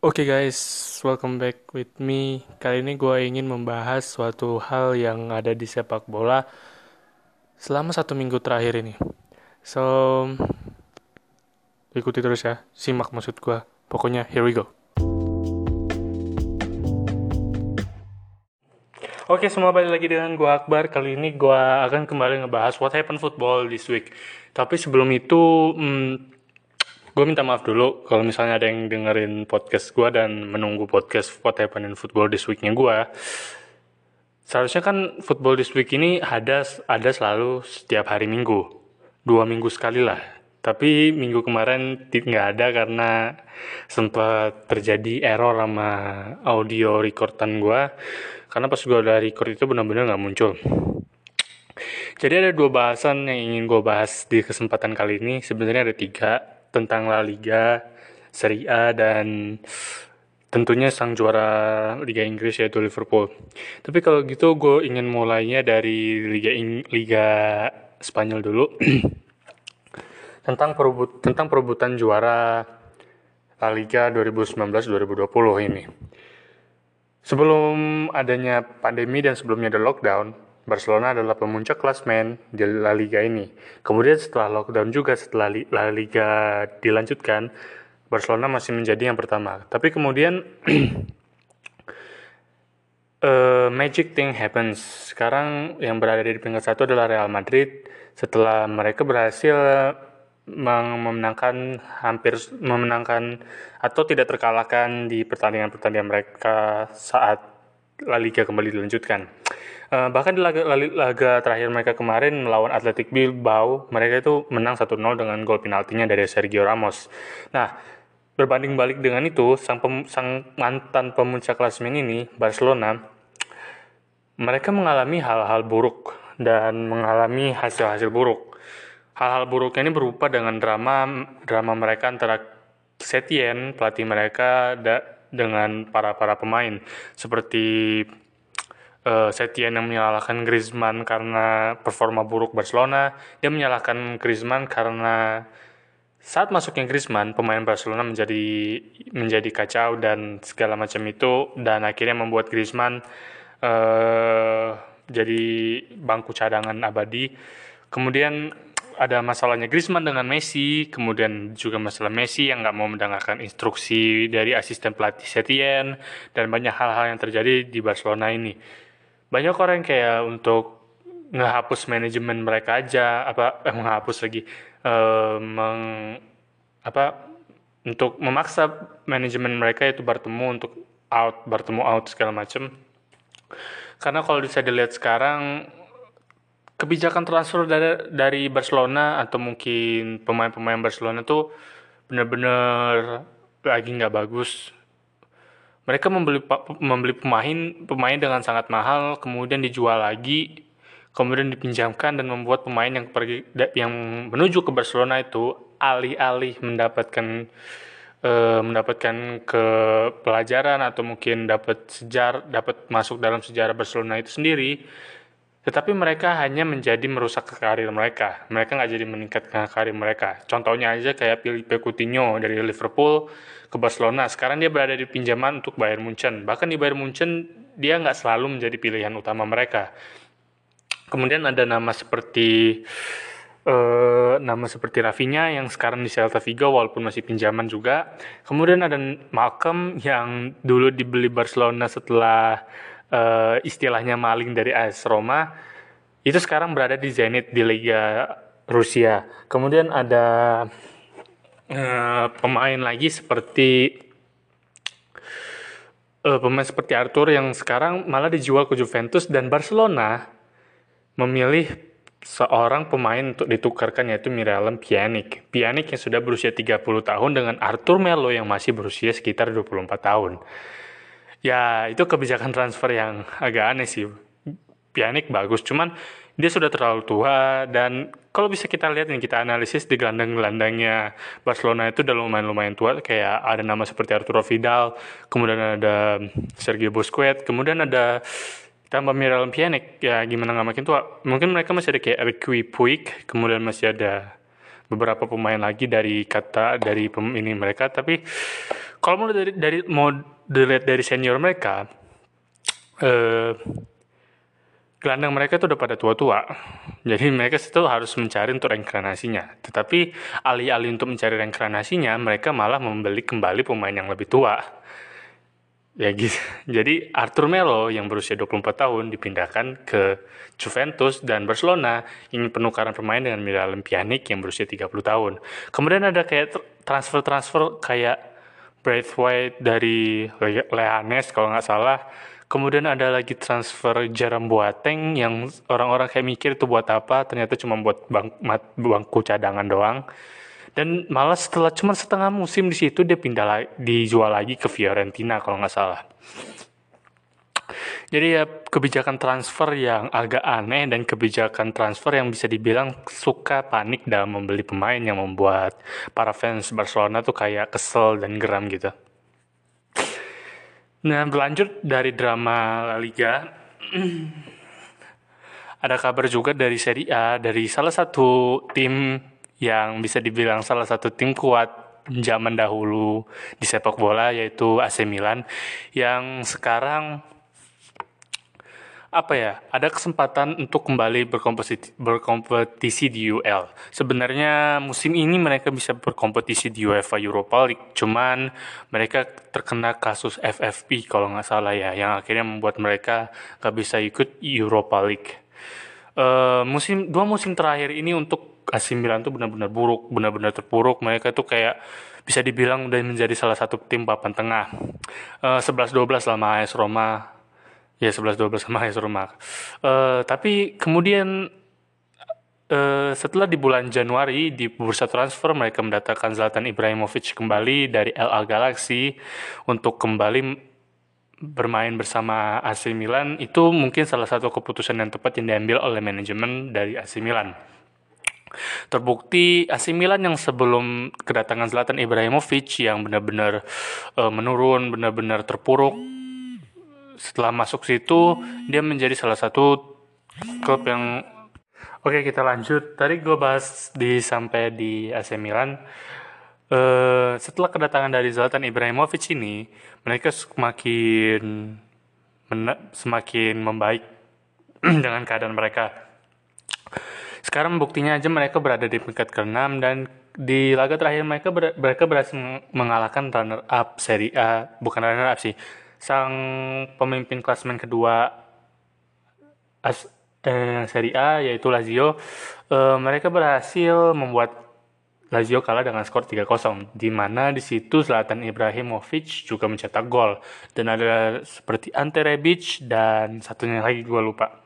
Oke guys, welcome back with me. Kali ini gue ingin membahas suatu hal yang ada di sepak bola selama satu minggu terakhir ini. So, ikuti terus ya, simak maksud gue. Pokoknya, here we go. Oke, semua balik lagi dengan gue Akbar. Kali ini gue akan kembali ngebahas what happened football this week. Tapi sebelum itu, hmm, gue minta maaf dulu kalau misalnya ada yang dengerin podcast gue dan menunggu podcast What Happened in Football This Week-nya gue. Seharusnya kan Football This Week ini ada ada selalu setiap hari Minggu, dua minggu sekali lah. Tapi minggu kemarin nggak ada karena sempat terjadi error sama audio recordan gue. Karena pas gue udah record itu benar-benar nggak muncul. Jadi ada dua bahasan yang ingin gue bahas di kesempatan kali ini. Sebenarnya ada tiga tentang La Liga, Serie A dan tentunya sang juara Liga Inggris yaitu Liverpool. Tapi kalau gitu gue ingin mulainya dari Liga Ing Liga Spanyol dulu. tentang perebut tentang perebutan juara La Liga 2019-2020 ini. Sebelum adanya pandemi dan sebelumnya ada lockdown, Barcelona adalah pemuncak klasmen di La Liga ini. Kemudian setelah lockdown juga setelah La Liga dilanjutkan, Barcelona masih menjadi yang pertama. Tapi kemudian uh, magic thing happens. Sekarang yang berada di peringkat satu adalah Real Madrid setelah mereka berhasil memenangkan hampir memenangkan atau tidak terkalahkan di pertandingan-pertandingan mereka saat La Liga kembali dilanjutkan. Uh, bahkan di laga, laga terakhir mereka kemarin melawan Athletic Bilbao, mereka itu menang 1-0 dengan gol penaltinya dari Sergio Ramos. Nah, berbanding balik dengan itu, sang, pem, sang mantan pemuncak klasmen ini, Barcelona, mereka mengalami hal-hal buruk dan mengalami hasil-hasil buruk. Hal-hal buruknya ini berupa dengan drama drama mereka antara Setien, pelatih mereka, da, dengan para para pemain seperti uh, Setien yang menyalahkan Griezmann karena performa buruk Barcelona, dia menyalahkan Griezmann karena saat masuknya Griezmann, pemain Barcelona menjadi menjadi kacau dan segala macam itu dan akhirnya membuat Griezmann uh, jadi bangku cadangan abadi. Kemudian ada masalahnya Griezmann dengan Messi, kemudian juga masalah Messi yang nggak mau mendengarkan instruksi dari asisten pelatih Setien dan banyak hal-hal yang terjadi di Barcelona ini banyak orang yang kayak untuk ngehapus manajemen mereka aja apa eh, menghapus lagi eh, meng apa untuk memaksa manajemen mereka itu bertemu untuk out bertemu out segala macam karena kalau bisa dilihat sekarang kebijakan transfer dari dari Barcelona atau mungkin pemain-pemain Barcelona tuh benar-benar lagi nggak bagus mereka membeli membeli pemain pemain dengan sangat mahal kemudian dijual lagi kemudian dipinjamkan dan membuat pemain yang pergi yang menuju ke Barcelona itu alih-alih mendapatkan uh, mendapatkan ke pelajaran atau mungkin dapat sejar dapat masuk dalam sejarah Barcelona itu sendiri tetapi mereka hanya menjadi merusak karir mereka. Mereka nggak jadi meningkatkan karir mereka. Contohnya aja kayak Filipe Coutinho dari Liverpool ke Barcelona. Sekarang dia berada di pinjaman untuk Bayern Munchen. Bahkan di Bayern Munchen dia nggak selalu menjadi pilihan utama mereka. Kemudian ada nama seperti uh, nama seperti Rafinha yang sekarang di Celta Vigo walaupun masih pinjaman juga. Kemudian ada Malcolm yang dulu dibeli Barcelona setelah uh, istilahnya maling dari AS Roma itu sekarang berada di Zenit di Liga Rusia. Kemudian ada uh, pemain lagi seperti uh, pemain seperti Arthur yang sekarang malah dijual ke Juventus dan Barcelona memilih seorang pemain untuk ditukarkan yaitu Miralem Pjanic. Pjanic yang sudah berusia 30 tahun dengan Arthur Melo yang masih berusia sekitar 24 tahun ya itu kebijakan transfer yang agak aneh sih. Pjanic bagus, cuman dia sudah terlalu tua dan kalau bisa kita lihat nih kita analisis di gelandang-gelandangnya Barcelona itu udah lumayan-lumayan tua kayak ada nama seperti Arturo Vidal, kemudian ada Sergio Busquets, kemudian ada tambah Miralem Pjanic ya gimana nggak makin tua mungkin mereka masih ada kayak Ricky Puig kemudian masih ada beberapa pemain lagi dari kata dari pem ini mereka tapi kalau mau dari dari mau dilihat dari senior mereka eh gelandang mereka itu udah pada tua-tua. Jadi mereka itu harus mencari untuk reinkarnasinya. Tetapi alih-alih untuk mencari reinkarnasinya, mereka malah membeli kembali pemain yang lebih tua. Ya gitu. Jadi Arthur Melo yang berusia 24 tahun dipindahkan ke Juventus dan Barcelona ingin penukaran pemain dengan Miralem Pjanic yang berusia 30 tahun. Kemudian ada kayak transfer-transfer kayak Braithwaite dari Leanes kalau nggak salah Kemudian ada lagi transfer Jaram Boateng yang orang-orang kayak mikir itu buat apa, ternyata cuma buat bang, bangku cadangan doang. Dan malah setelah cuma setengah musim di situ dia pindah lagi, dijual lagi ke Fiorentina kalau nggak salah. Jadi ya kebijakan transfer yang agak aneh dan kebijakan transfer yang bisa dibilang suka panik dalam membeli pemain yang membuat para fans Barcelona tuh kayak kesel dan geram gitu. Nah, berlanjut dari drama La Liga, ada kabar juga dari Serie A dari salah satu tim yang bisa dibilang salah satu tim kuat zaman dahulu di sepak bola yaitu AC Milan yang sekarang apa ya ada kesempatan untuk kembali berkompetisi berkompetisi di UL. Sebenarnya musim ini mereka bisa berkompetisi di UEFA Europa League, cuman mereka terkena kasus FFP kalau nggak salah ya, yang akhirnya membuat mereka nggak bisa ikut Europa League. Uh, musim dua musim terakhir ini untuk AC Milan tuh benar-benar buruk, benar-benar terpuruk. Mereka tuh kayak bisa dibilang udah menjadi salah satu tim papan tengah. Uh, 11-12 lama AS Roma Ya 11-12 sama AS Roma. Uh, tapi kemudian uh, setelah di bulan Januari di bursa transfer mereka mendatangkan Zlatan Ibrahimovic kembali dari LA Galaxy untuk kembali bermain bersama AC Milan itu mungkin salah satu keputusan yang tepat yang diambil oleh manajemen dari AC Milan. Terbukti AC Milan yang sebelum kedatangan Zlatan Ibrahimovic yang benar-benar uh, menurun, benar-benar terpuruk setelah masuk situ dia menjadi salah satu klub yang Oke kita lanjut. Tadi gue bahas di sampai di AC Milan. Uh, setelah kedatangan dari Zlatan Ibrahimovic ini, mereka semakin semakin membaik dengan keadaan mereka. Sekarang buktinya aja mereka berada di peringkat ke-6 dan di laga terakhir mereka ber mereka berhasil mengalahkan runner up Serie A, bukan runner up sih, sang pemimpin klasemen kedua as, eh, Serie A yaitu Lazio eh, mereka berhasil membuat Lazio kalah dengan skor 3-0 di mana di situ Zlatan Ibrahimovic juga mencetak gol. Dan ada seperti Ante Rebic dan satunya lagi gue lupa.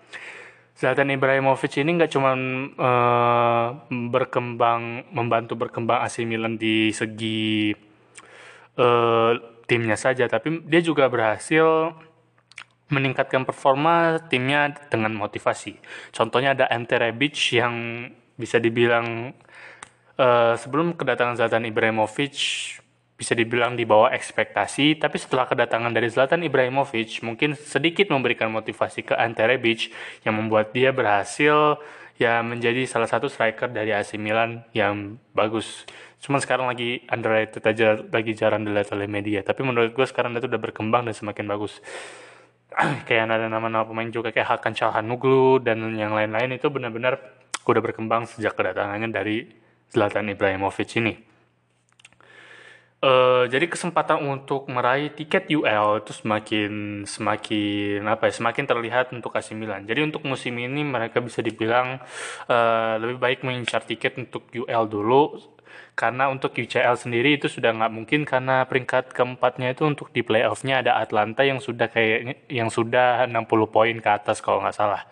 Zlatan Ibrahimovic ini nggak cuma uh, berkembang membantu berkembang AC Milan di segi uh, timnya saja, tapi dia juga berhasil meningkatkan performa timnya dengan motivasi. Contohnya ada Ante Rebic yang bisa dibilang uh, sebelum kedatangan Zlatan Ibrahimovic bisa dibilang di bawah ekspektasi, tapi setelah kedatangan dari Zlatan Ibrahimovic mungkin sedikit memberikan motivasi ke Ante Rebic yang membuat dia berhasil ya menjadi salah satu striker dari AC Milan yang bagus. Cuman sekarang lagi underrated aja, lagi jarang dilihat oleh media. Tapi menurut gue sekarang itu udah berkembang dan semakin bagus. kayak ada nama-nama pemain juga kayak Hakan Calhanoglu dan yang lain-lain itu benar-benar udah berkembang sejak kedatangannya dari Zlatan Ibrahimovic ini. Uh, jadi kesempatan untuk meraih tiket UL itu semakin semakin apa ya semakin terlihat untuk AC Milan. Jadi untuk musim ini mereka bisa dibilang uh, lebih baik mengincar tiket untuk UL dulu karena untuk UCL sendiri itu sudah nggak mungkin karena peringkat keempatnya itu untuk di playoffnya ada Atlanta yang sudah kayak yang sudah 60 poin ke atas kalau nggak salah.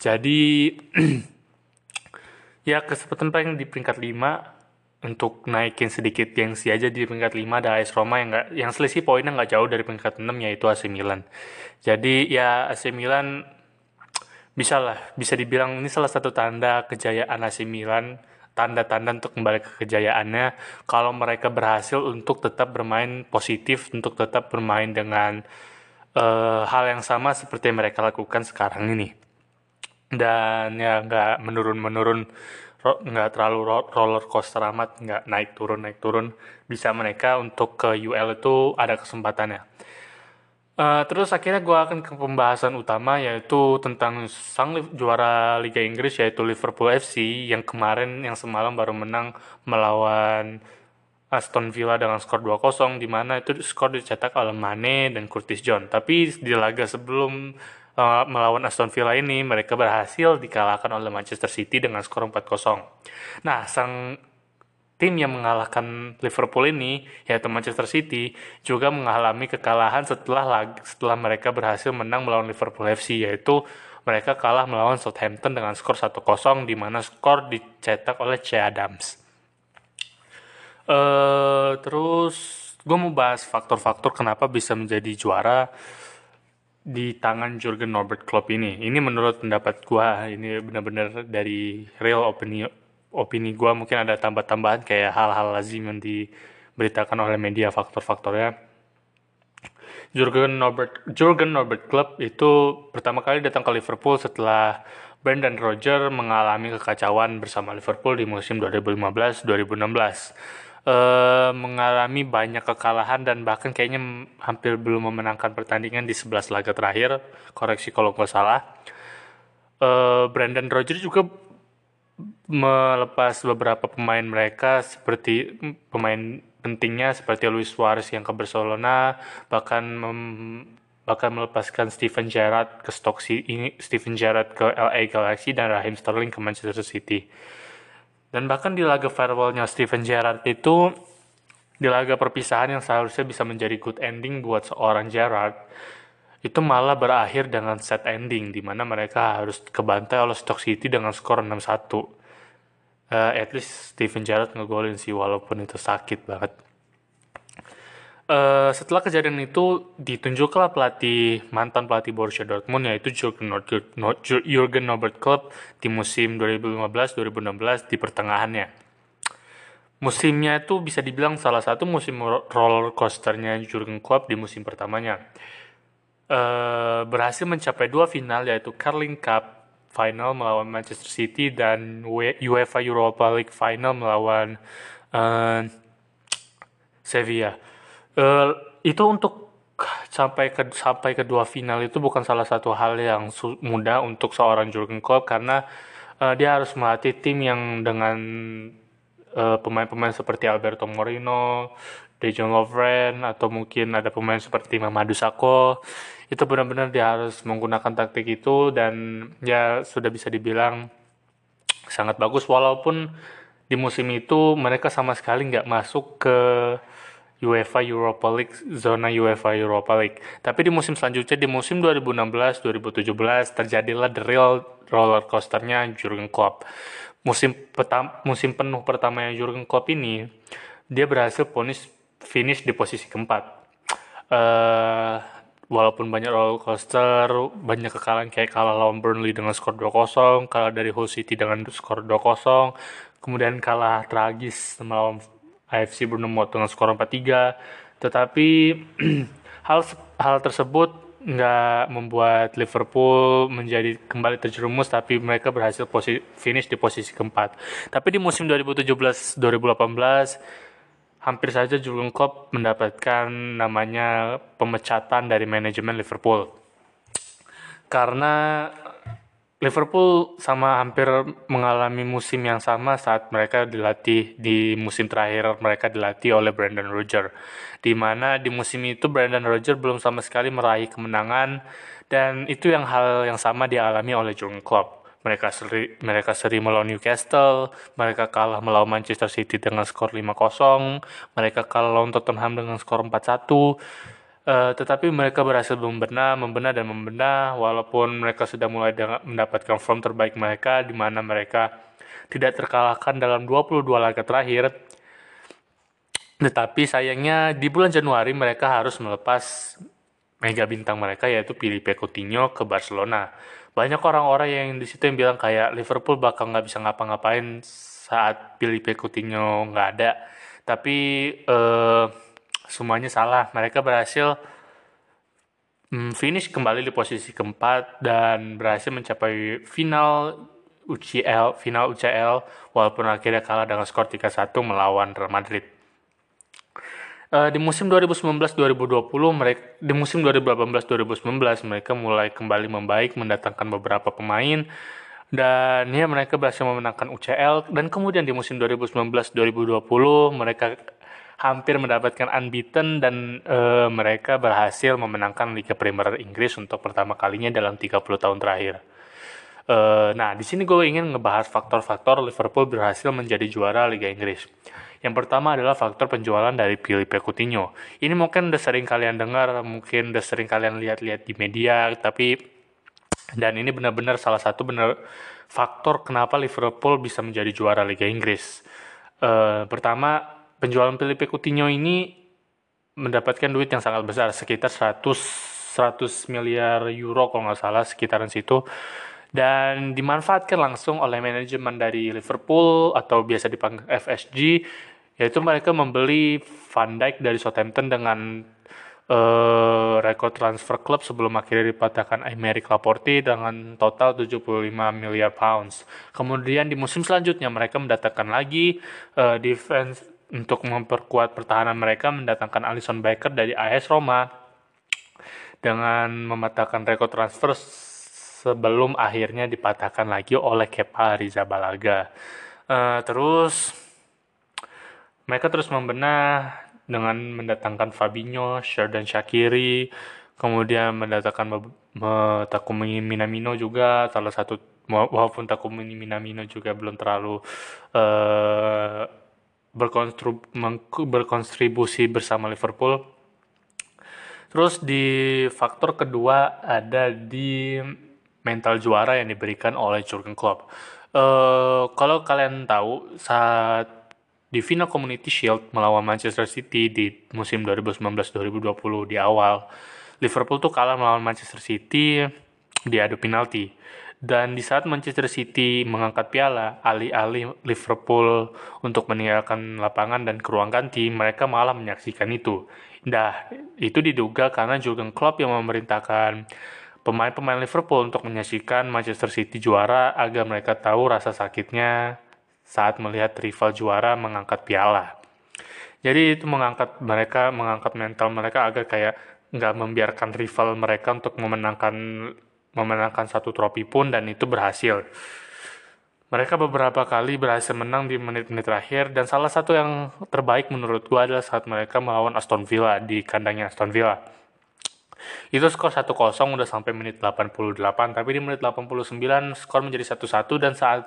Jadi ya kesempatan paling di peringkat 5 untuk naikin sedikit gengsi aja di peringkat 5 ada AS Roma yang gak, yang selisih poinnya nggak jauh dari peringkat 6 yaitu AC Milan. Jadi ya AC Milan bisa lah, bisa dibilang ini salah satu tanda kejayaan AC Milan, tanda-tanda untuk kembali ke kejayaannya kalau mereka berhasil untuk tetap bermain positif, untuk tetap bermain dengan uh, hal yang sama seperti yang mereka lakukan sekarang ini. Dan ya nggak menurun-menurun nggak terlalu roller coaster amat nggak naik turun naik turun bisa mereka untuk ke UL itu ada kesempatannya uh, terus akhirnya gue akan ke pembahasan utama yaitu tentang sang juara Liga Inggris yaitu Liverpool FC yang kemarin yang semalam baru menang melawan Aston Villa dengan skor 2-0 di mana itu skor dicetak oleh Mane dan Curtis John. Tapi di laga sebelum melawan Aston Villa ini mereka berhasil dikalahkan oleh Manchester City dengan skor 4-0. Nah, sang tim yang mengalahkan Liverpool ini yaitu Manchester City juga mengalami kekalahan setelah setelah mereka berhasil menang melawan Liverpool FC yaitu mereka kalah melawan Southampton dengan skor 1-0 di mana skor dicetak oleh Che Adams. Uh, terus gue mau bahas faktor-faktor kenapa bisa menjadi juara di tangan Jurgen Norbert Klopp ini. Ini menurut pendapat gue, ini benar-benar dari real opini opini gue mungkin ada tambah-tambahan kayak hal-hal lazim yang diberitakan oleh media faktor-faktornya. Jurgen Norbert Jurgen Norbert Klopp itu pertama kali datang ke Liverpool setelah Brendan Rodgers mengalami kekacauan bersama Liverpool di musim 2015-2016 uh, mengalami banyak kekalahan dan bahkan kayaknya hampir belum memenangkan pertandingan di 11 laga terakhir. Koreksi kalau nggak salah. Uh, Brandon Rodgers juga melepas beberapa pemain mereka seperti pemain pentingnya seperti Luis Suarez yang ke Barcelona bahkan mem, bahkan melepaskan Steven Gerrard ke Stoke Steven Gerrard ke LA Galaxy dan Raheem Sterling ke Manchester City. Dan bahkan di laga farewellnya Steven Gerrard itu, di laga perpisahan yang seharusnya bisa menjadi good ending buat seorang Gerrard, itu malah berakhir dengan set ending, di mana mereka harus kebantai oleh Stoke City dengan skor 6-1. Uh, at least Steven Gerrard ngegolin sih, walaupun itu sakit banget. Uh, setelah kejadian itu ditunjuklah pelatih mantan pelatih Borussia Dortmund yaitu Jurgen, Jurgen Norbert Klopp di musim 2015-2016 di pertengahannya. Musimnya itu bisa dibilang salah satu musim roller coasternya Jurgen Klopp di musim pertamanya. Uh, berhasil mencapai dua final yaitu Carling Cup final melawan Manchester City dan UEFA Europa League final melawan uh, Sevilla uh, itu untuk sampai ke sampai ke dua final itu bukan salah satu hal yang mudah untuk seorang Jurgen Klopp karena uh, dia harus melatih tim yang dengan eh, pemain-pemain seperti Alberto Moreno, Dejan Lovren atau mungkin ada pemain seperti Mamadou Sakho. Itu benar-benar dia harus menggunakan taktik itu dan ya sudah bisa dibilang sangat bagus. Walaupun di musim itu mereka sama sekali nggak masuk ke UEFA Europa League, zona UEFA Europa League. Tapi di musim selanjutnya, di musim 2016-2017, terjadilah the real roller coasternya Jurgen Klopp. Musim petam, musim penuh pertamanya Jurgen Klopp ini, dia berhasil ponis finish di posisi keempat. Uh, walaupun banyak roller coaster, banyak kekalahan kayak kalah lawan Burnley dengan skor 2-0, kalah dari Hull City dengan skor 2-0, kemudian kalah tragis melawan AFC Bournemouth dengan skor 4-3 tetapi hal hal tersebut nggak membuat Liverpool menjadi kembali terjerumus tapi mereka berhasil posisi, finish di posisi keempat. Tapi di musim 2017-2018 hampir saja Jurgen Klopp mendapatkan namanya pemecatan dari manajemen Liverpool. Karena Liverpool sama hampir mengalami musim yang sama saat mereka dilatih di musim terakhir mereka dilatih oleh Brandon Rodgers. Di mana di musim itu Brandon Rodgers belum sama sekali meraih kemenangan dan itu yang hal yang sama dialami oleh Jurgen Klopp. Mereka seri, mereka seri melawan Newcastle, mereka kalah melawan Manchester City dengan skor 5-0, mereka kalah lawan Tottenham dengan skor 4-1 Uh, tetapi mereka berhasil membenah, membenah dan membenah walaupun mereka sudah mulai mendapatkan form terbaik mereka di mana mereka tidak terkalahkan dalam 22 laga terakhir. Tetapi sayangnya di bulan Januari mereka harus melepas mega bintang mereka yaitu Filipe Coutinho ke Barcelona. Banyak orang-orang yang di situ yang bilang kayak Liverpool bakal nggak bisa ngapa-ngapain saat Filipe Coutinho nggak ada. Tapi uh, semuanya salah. Mereka berhasil mm, finish kembali di posisi keempat dan berhasil mencapai final UCL, final UCL walaupun akhirnya kalah dengan skor 3-1 melawan Real Madrid. Uh, di musim 2019-2020 mereka di musim 2018-2019 mereka mulai kembali membaik mendatangkan beberapa pemain dan ya mereka berhasil memenangkan UCL dan kemudian di musim 2019-2020 mereka hampir mendapatkan unbeaten dan uh, mereka berhasil memenangkan Liga Premier Inggris untuk pertama kalinya dalam 30 tahun terakhir. Uh, nah, di sini gue ingin ngebahas faktor-faktor Liverpool berhasil menjadi juara Liga Inggris. Yang pertama adalah faktor penjualan dari Filipe Coutinho. Ini mungkin udah sering kalian dengar, mungkin udah sering kalian lihat-lihat di media, tapi dan ini benar-benar salah satu benar faktor kenapa Liverpool bisa menjadi juara Liga Inggris. Uh, pertama, penjualan Filipe Coutinho ini mendapatkan duit yang sangat besar, sekitar 100 100 miliar euro kalau nggak salah sekitaran situ dan dimanfaatkan langsung oleh manajemen dari Liverpool atau biasa dipanggil FSG yaitu mereka membeli Van Dijk dari Southampton dengan uh, rekor transfer klub sebelum akhirnya dipatahkan Aymeric Laporte dengan total 75 miliar pounds. Kemudian di musim selanjutnya mereka mendatangkan lagi uh, defense untuk memperkuat pertahanan mereka mendatangkan Alisson Becker dari AS Roma dengan mematahkan rekor transfer sebelum akhirnya dipatahkan lagi oleh Kepa Rizabalaga. Uh, terus mereka terus membenah dengan mendatangkan Fabinho, Sheridan Shakiri, kemudian mendatangkan Takumi Minamino juga salah satu walaupun Takumi Minamino juga belum terlalu uh, berkontribusi bersama Liverpool. Terus di faktor kedua ada di mental juara yang diberikan oleh Jurgen Klopp. Uh, kalau kalian tahu saat di final Community Shield melawan Manchester City di musim 2019-2020 di awal, Liverpool tuh kalah melawan Manchester City di adu penalti. Dan di saat Manchester City mengangkat piala, alih-alih Liverpool untuk meninggalkan lapangan dan ke ruang ganti, mereka malah menyaksikan itu. Nah, itu diduga karena Jurgen Klopp yang memerintahkan pemain-pemain Liverpool untuk menyaksikan Manchester City juara agar mereka tahu rasa sakitnya saat melihat rival juara mengangkat piala. Jadi itu mengangkat mereka, mengangkat mental mereka agar kayak nggak membiarkan rival mereka untuk memenangkan memenangkan satu trofi pun dan itu berhasil. Mereka beberapa kali berhasil menang di menit-menit terakhir dan salah satu yang terbaik menurut gua adalah saat mereka melawan Aston Villa di kandangnya Aston Villa itu skor 1-0 udah sampai menit 88, tapi di menit 89 skor menjadi 1-1 dan saat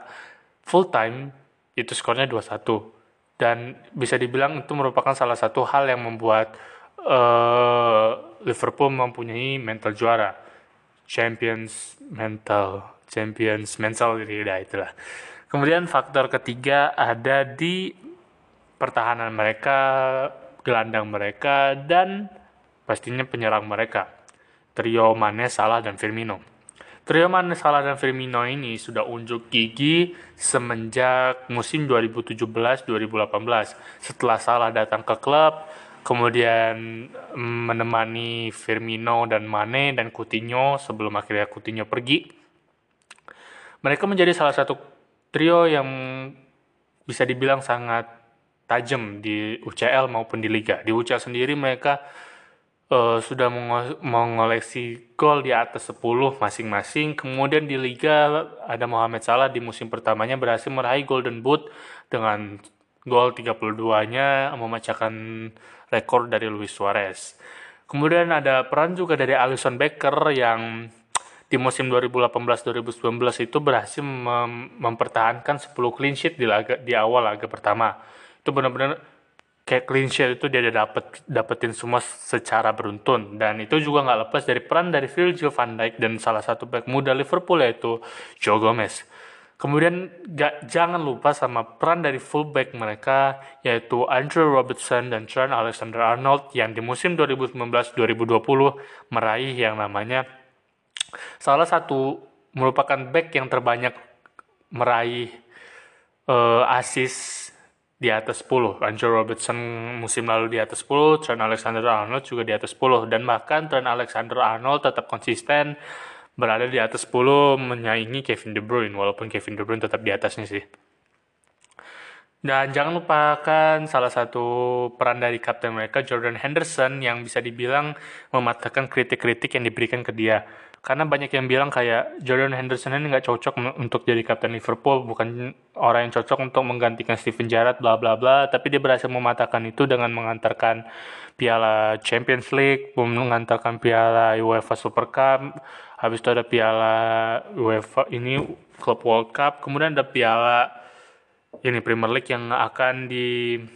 full time itu skornya 2-1. Dan bisa dibilang itu merupakan salah satu hal yang membuat uh, Liverpool mempunyai mental juara. Champions mental, Champions mental jadi ya itulah. Kemudian faktor ketiga ada di pertahanan mereka, gelandang mereka dan pastinya penyerang mereka, trio Mane, Salah, dan Firmino. Trio Mane, Salah, dan Firmino ini sudah unjuk gigi semenjak musim 2017-2018. Setelah Salah datang ke klub, kemudian menemani Firmino dan Mane dan Coutinho sebelum akhirnya Coutinho pergi. Mereka menjadi salah satu trio yang bisa dibilang sangat tajam di UCL maupun di Liga. Di UCL sendiri mereka uh, sudah mengoleksi gol di atas 10 masing-masing. Kemudian di Liga ada Mohamed Salah di musim pertamanya berhasil meraih Golden Boot dengan gol 32-nya memecahkan rekor dari Luis Suarez. Kemudian ada peran juga dari Alisson Becker yang di musim 2018-2019 itu berhasil mem mempertahankan 10 clean sheet di laga di awal laga pertama. Itu benar-benar kayak clean sheet itu dia dapet dapetin semua secara beruntun dan itu juga nggak lepas dari peran dari Virgil van Dijk dan salah satu back muda Liverpool yaitu Joe Gomez. Kemudian gak, jangan lupa sama peran dari fullback mereka yaitu Andrew Robertson dan Trent Alexander-Arnold yang di musim 2019-2020 meraih yang namanya salah satu merupakan back yang terbanyak meraih uh, assist di atas 10. Andrew Robertson musim lalu di atas 10, Trent Alexander-Arnold juga di atas 10 dan bahkan Trent Alexander-Arnold tetap konsisten berada di atas 10 menyaingi Kevin De Bruyne walaupun Kevin De Bruyne tetap di atasnya sih. Dan jangan lupakan salah satu peran dari kapten mereka Jordan Henderson yang bisa dibilang mematahkan kritik-kritik yang diberikan ke dia. Karena banyak yang bilang kayak Jordan Henderson ini nggak cocok untuk jadi kapten Liverpool, bukan orang yang cocok untuk menggantikan Steven Gerrard, bla bla bla. Tapi dia berhasil mematahkan itu dengan mengantarkan Piala Champions League, mengantarkan Piala UEFA Super Cup, habis itu ada Piala UEFA ini Club World Cup, kemudian ada Piala ini Premier League yang akan diangkat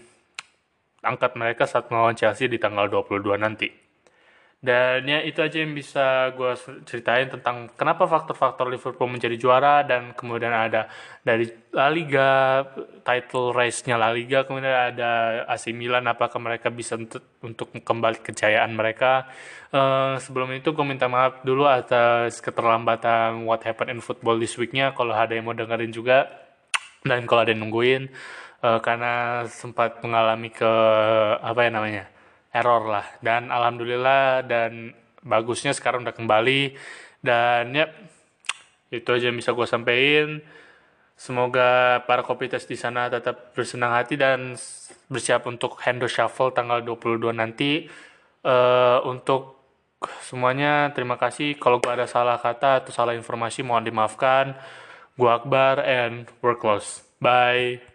mereka saat melawan Chelsea di tanggal 22 nanti. Dan ya itu aja yang bisa gue ceritain tentang kenapa faktor-faktor Liverpool menjadi juara dan kemudian ada dari La Liga, title race-nya La Liga, kemudian ada AC Milan apakah mereka bisa untuk, kembali kejayaan mereka. Uh, sebelum itu gue minta maaf dulu atas keterlambatan What Happened in Football this week-nya kalau ada yang mau dengerin juga dan kalau ada yang nungguin uh, karena sempat mengalami ke apa ya namanya error lah. Dan alhamdulillah dan bagusnya sekarang udah kembali. Dan ya itu aja yang bisa gue sampaikan semoga para kopitas di sana tetap bersenang hati dan bersiap untuk handle shuffle tanggal 22 nanti. Uh, untuk semuanya terima kasih. Kalau gue ada salah kata atau salah informasi mohon dimaafkan. Gua Akbar and we're close. Bye.